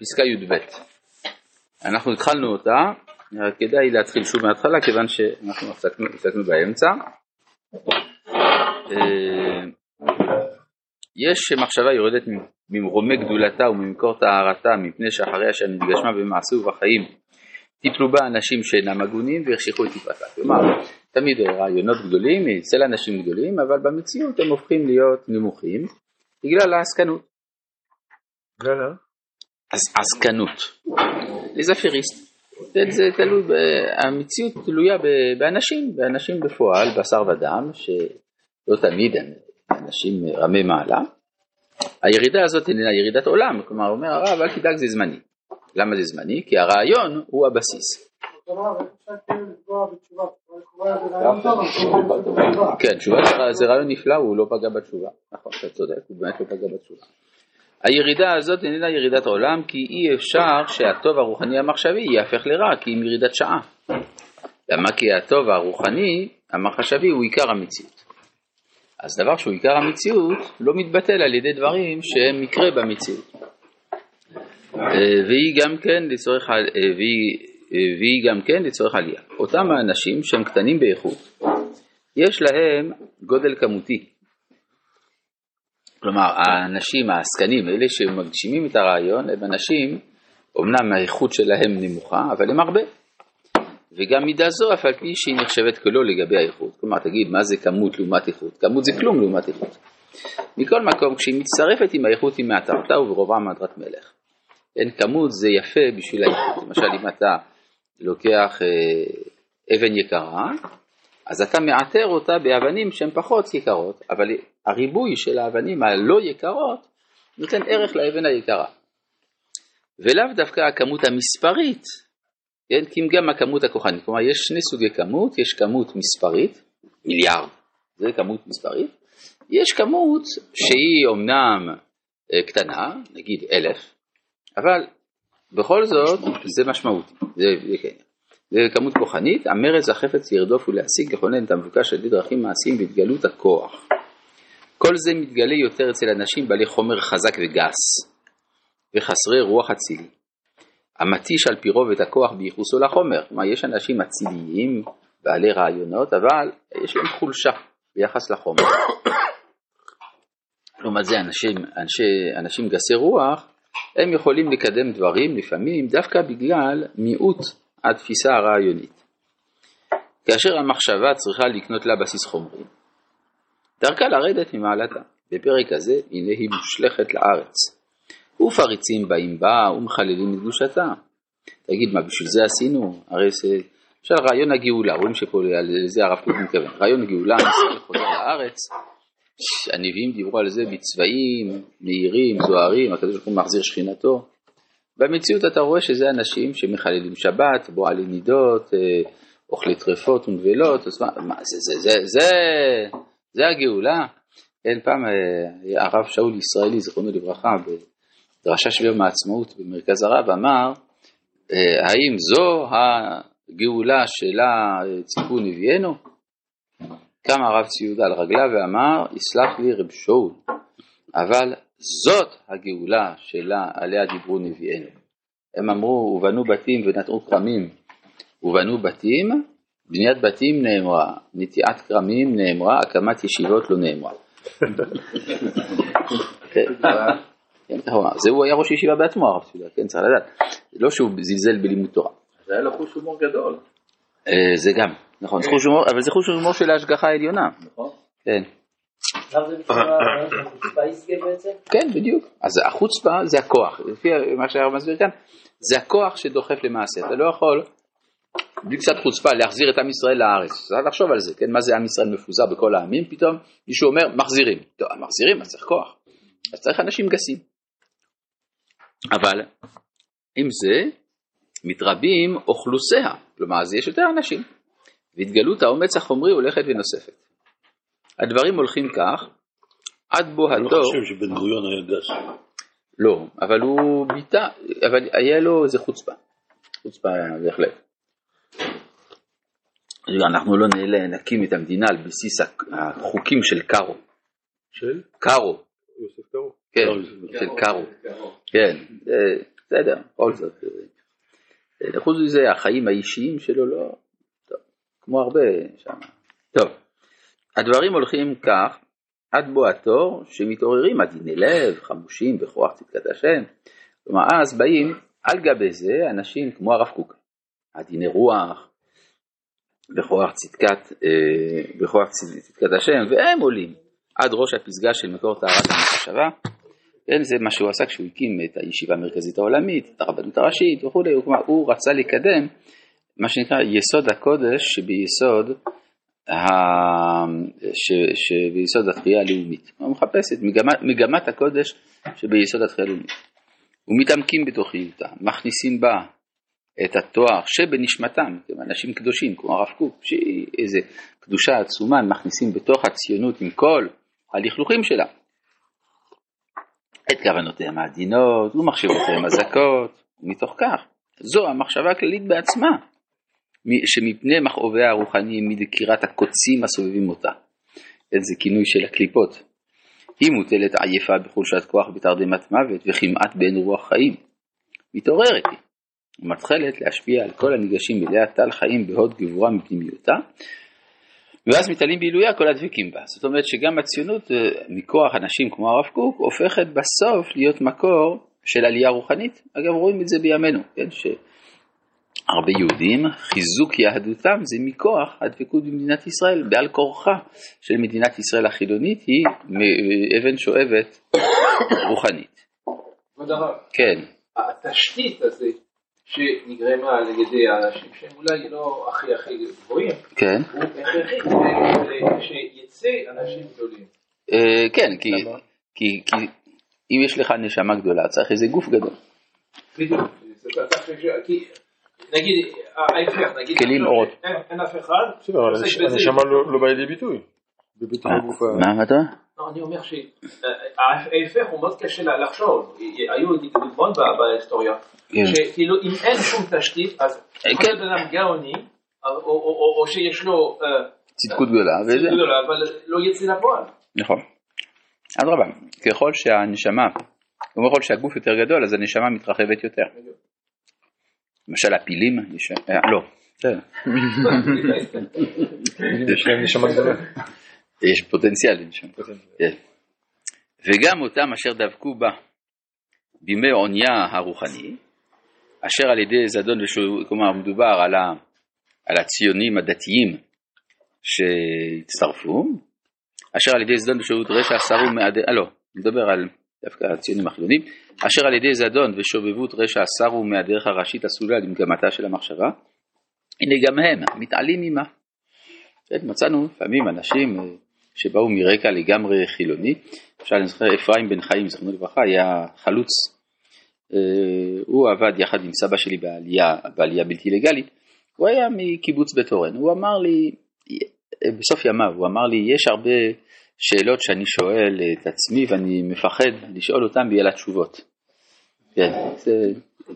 פסקה י"ב. אנחנו התחלנו אותה, כדאי להתחיל שוב מההתחלה כיוון שאנחנו הפסקנו באמצע. אה, יש מחשבה יורדת ממרומי גדולתה וממקור טהרתה מפני שאחריה שנתגשמה במעשה ובחיים טיפלו בה אנשים שאינם הגונים והחשיכו את תפארתה. כלומר, תמיד רעיונות גדולים אצל אנשים גדולים, אבל במציאות הם הופכים להיות נמוכים בגלל העסקנות. עסקנות. איזפיריסט. זה תלוי, המציאות תלויה באנשים, באנשים בפועל, בשר ודם, שלא תמיד הם אנשים רמי מעלה. הירידה הזאת איננה ירידת עולם, כלומר אומר הרב אל תדאג זה זמני. למה זה זמני? כי הרעיון הוא הבסיס. כן, תשובה זה רעיון נפלא, הוא לא פגע בתשובה. נכון, אתה צודק, הוא באמת לא פגע בתשובה. הירידה הזאת איננה ירידת עולם, כי אי אפשר שהטוב הרוחני המחשבי יהפך לרע, כי היא ירידת שעה. למה? כי הטוב הרוחני המחשבי הוא עיקר המציאות. אז דבר שהוא עיקר המציאות לא מתבטל על ידי דברים שהם מקרה במציאות. אה, והיא גם כן לצורך, אה, והיא, אה, והיא גם כן לצורך עלייה. אותם האנשים שהם קטנים באיכות, יש להם גודל כמותי. כלומר, האנשים העסקנים, אלה שמגשימים את הרעיון, הם אנשים, אמנם האיכות שלהם נמוכה, אבל הם הרבה. וגם מידה זו, אף על פי שהיא נחשבת כלא לגבי האיכות. כלומר, תגיד, מה זה כמות לעומת איכות? כמות זה כלום לעומת איכות. מכל מקום, כשהיא מצטרפת עם האיכות היא מעטרתה וברובה מעטרת מלך. אין כמות זה יפה בשביל האיכות. למשל, אם אתה לוקח אה, אבן יקרה, אז אתה מעטר אותה באבנים שהן פחות יקרות, אבל הריבוי של האבנים הלא יקרות נותן ערך לאבן היקרה. ולאו דווקא הכמות המספרית, כן? כי אם גם הכמות הכוחנית, כלומר יש שני סוגי כמות, יש כמות מספרית, מיליארד, זה כמות מספרית, יש כמות שהיא אומנם אה, קטנה, נגיד אלף, אבל בכל זאת זה משמעותי, זה, זה כן. זה כמות כוחנית, המרץ החפץ ירדוף ולהשיג לכונן את המבוקש על ידי דרכים מעשיים והתגלות הכוח. כל זה מתגלה יותר אצל אנשים בעלי חומר חזק וגס וחסרי רוח אצילי. המתיש על פי רוב את הכוח בייחוסו לחומר, כלומר יש אנשים אציליים, בעלי רעיונות, אבל יש להם חולשה ביחס לחומר. לעומת זה אנשים, אנשי, אנשים גסי רוח, הם יכולים לקדם דברים לפעמים דווקא בגלל מיעוט התפיסה הרעיונית. כאשר המחשבה צריכה לקנות לה בסיס חומרי, דרכה לרדת ממעלתה. בפרק הזה, הנה היא מושלכת לארץ. ופריצים באים בה ומחללים את קדושתה. תגיד, מה בשביל זה עשינו? הרי זה, למשל רעיון הגאולה, רואים שפה לזה הרב קוק מתכוון. רעיון הגאולה, ישראל חוזר לארץ, הנביאים דיברו על זה בצבעים, מהירים, זוהרים, הקדוש ברוך הוא מחזיר שכינתו. במציאות אתה רואה שזה אנשים שמחללים שבת, בועלי נידות, אה, אוכלי טרפות ונבלות, אז מה, מה זה, זה, זה, זה, זה הגאולה. אין פעם אה, הרב שאול ישראלי, זיכרונו לברכה, בדרשה של יום העצמאות במרכז הרב, אמר, אה, האם זו הגאולה שלה ציפו נביאנו? קם הרב ציודה על רגליו ואמר, יסלח לי רב שאול, אבל זאת הגאולה שלה, עליה דיברו נביאינו. הם אמרו, ובנו בתים ונטעו כרמים, ובנו בתים, בניית בתים נאמרה, נטיעת כרמים נאמרה, הקמת ישיבות לא נאמרה. כן, זה הוא היה ראש ישיבה בעצמו הרב ציודה, כן צריך לדעת, לא שהוא זלזל בלימוד תורה. זה היה לו חוש הומור גדול. אה, זה גם, נכון, אבל זה חוש הומור של ההשגחה העליונה. נכון. כן. כן, בדיוק. אז החוצפה זה הכוח, לפי מה שהרב מסביר כאן, זה הכוח שדוחף למעשה. אתה לא יכול, בלי קצת חוצפה, להחזיר את עם ישראל לארץ. צריך לחשוב על זה, כן? מה זה עם ישראל מפוזר בכל העמים, פתאום מישהו אומר, מחזירים. טוב, מחזירים, אז צריך כוח. אז צריך אנשים גסים. אבל עם זה מתרבים אוכלוסיה, כלומר אז יש יותר אנשים, והתגלות האומץ החומרי הולכת ונוספת. הדברים הולכים כך, עד בוא התור... אני לא חושב שבן גוריון היה גס. לא, אבל הוא ביטא, אבל היה לו איזה חוצפה, חוצפה בהחלט. אנחנו לא נקים את המדינה על בסיס החוקים של קארו. של? קארו. יוסף קארו. כן, של קארו. כן, אה, בסדר, בכל זאת. אה, חוץ מזה, החיים האישיים שלו לא, טוב, כמו הרבה שם. טוב, הדברים הולכים כך עד בוא התור שמתעוררים עדיני לב, חמושים בכוח צדקת השם. כלומר, אז באים על גבי זה אנשים כמו הרב קוק, עדיני רוח, בכוח צדקת, אה, צדקת השם, והם עולים עד ראש הפסגה של מקור טהרת המחשבה. כן, זה מה שהוא עשה כשהוא הקים את הישיבה המרכזית העולמית, את הרבנות הראשית וכולי, הוא, הוא רצה לקדם מה שנקרא יסוד הקודש שביסוד. שביסוד התחייה הלאומית. הוא מחפש את מגמת, מגמת הקודש שביסוד התחייה הלאומית. ומתעמקים בתוכיותה, מכניסים בה את התואר שבנשמתם, אנשים קדושים כמו הרב קוק, שהיא איזה קדושה עצומה, הם מכניסים בתוך הציונות עם כל הלכלוכים שלה. את כוונותיהם העדינות ומחשבותיהם הזכות, ומתוך כך זו המחשבה הכללית בעצמה, שמפני מכאוביה הרוחניים מדקירת הקוצים הסובבים אותה. איזה כינוי של הקליפות. היא מוטלת עייפה בחולשת כוח בתרדמת מוות וכמעט באין רוח חיים. מתעוררת היא, ומתחלת להשפיע על כל הניגשים אליה טל חיים בהוד גבורה מפנימיותה, ואז מתעלים בעילויה כל הדבקים בה. זאת אומרת שגם הציונות אה, מכוח אנשים כמו הרב קוק הופכת בסוף להיות מקור של עלייה רוחנית. אגב רואים את זה בימינו, כן? שהרבה יהודים חיזוק יהדותם זה מכוח הדבקות במדינת ישראל, בעל כורחה של מדינת ישראל החילונית היא אבן שואבת רוחנית. כבוד הרב, כן. התשתית הזה שנגרמה על ידי האנשים שהם אולי לא הכי הכי גבוהים, כן. הוא הכרחי שיצא אנשים גדולים. אה, כן, כי, כי, כי אם יש לך נשמה גדולה צריך איזה גוף גדול. בדיוק. כי נגיד ההפך, נגיד כלים אורות. אין- אין אף אחד. הנשמה לא לא באה לידי ביטוי. אה. מה אתה אומר? לא, אני אומר שההפך הוא מאוד קשה לחשוב, היו דוגמאות בהיסטוריה, כן. שכאילו אם אין שום תשתית אז אה, יכול כן. אדם גאוני, או- שיש לו אה, צדקות גדולה, וזה, צדקות גדולה, אבל לא יצא לפועל. נכון. אדרבה, ככל שהנשמה, ככל שהגוף יותר גדול אז הנשמה מתרחבת יותר. למשל הפילים, יש, אה, לא, בסדר. יש להם נשמה גדולה. יש פוטנציאל לנשמה. כן. וגם אותם אשר דבקו בה בימי עונייה הרוחני, אשר על ידי זדון ושוב, כלומר מדובר על, ה, על הציונים הדתיים שהצטרפו, אשר על ידי זדון ושובבות רשע שרו מעדי, אה לא, מדבר על דווקא הציונים החילונים, אשר על ידי זדון ושובבות רשע סרו מהדרך הראשית הסלולה למגמתה של המחשבה, הנה גם הם מתעלים עמה. כן, מצאנו לפעמים אנשים אה, שבאו מרקע לגמרי חילוני, למשל אני זוכר אפרים בן חיים זכרונו לברכה היה חלוץ, אה, הוא עבד יחד עם סבא שלי בעלייה, בעלייה בלתי לגלית, הוא היה מקיבוץ בית אורן, הוא אמר לי, אה, בסוף ימיו, הוא אמר לי יש הרבה שאלות שאני שואל את עצמי ואני מפחד לשאול אותם ויהיה לה תשובות. כן, זה,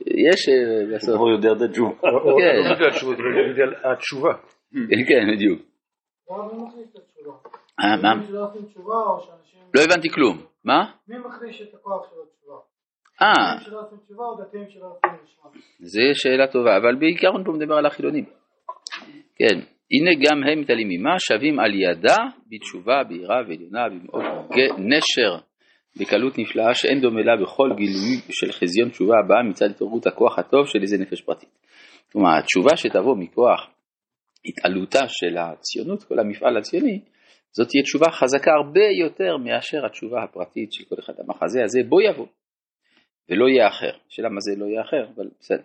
יש אה, בסוף, הוא יודע את התשובה. כן. לא התשובה, התשובה. כן בדיוק. לא? אה, מה? לא הבנתי כלום, מה? מי מחליש את הכוח של התשובה? אה? זו שאלה טובה, אבל בעיקרון פה מדבר על החילונים. כן, הנה גם הם מתעלים עמה, שווים על ידה בתשובה, ביראה ועליונה, במאוד נשר, בקלות נפלאה שאין דומה לה בכל גילוי של חזיון תשובה הבאה מצד התעוררות הכוח הטוב של איזה נפש פרטית. כלומר, התשובה שתבוא מכוח התעלותה של הציונות, כל המפעל הציוני, זאת תהיה תשובה חזקה הרבה יותר מאשר התשובה הפרטית של כל אחד. המחזה הזה בוא יבוא, ולא יהיה אחר. השאלה מה זה לא יהיה אחר, אבל בסדר.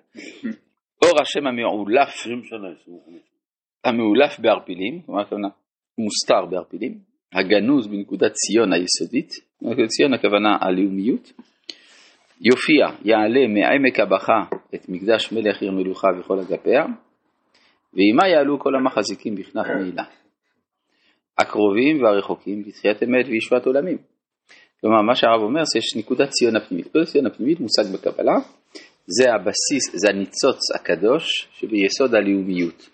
אור השם המעולף, 20 שנה, 25. המאולף בערפילים, כלומר הכוונה מוסתר בערפילים, הגנוז בנקודת ציון היסודית, בנקודת ציון הכוונה הלאומיות, יופיע, יעלה מעמק הבכה את מקדש מלך עיר מלוכה וכל אגפיה, ועימה יעלו כל המחזיקים בכנף מעילה. הקרובים והרחוקים בתחיית אמת וישועת עולמים. כלומר, מה שהרב אומר שיש נקודת ציון הפנימית. נקודת ציון הפנימית מושג בקבלה, זה הבסיס, זה הניצוץ הקדוש שביסוד הלאומיות.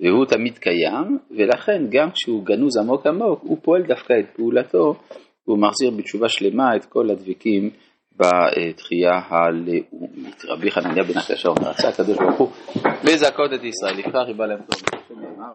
והוא תמיד קיים, ולכן גם כשהוא גנוז עמוק עמוק, הוא פועל דווקא את פעולתו והוא מחזיר בתשובה שלמה את כל הדבקים בתחייה הלאומית. רבי חנניה בן הקשה אומר, רצה הקדוש ברוך הוא לזכות את ישראל, לפיכך יבא להם טוב.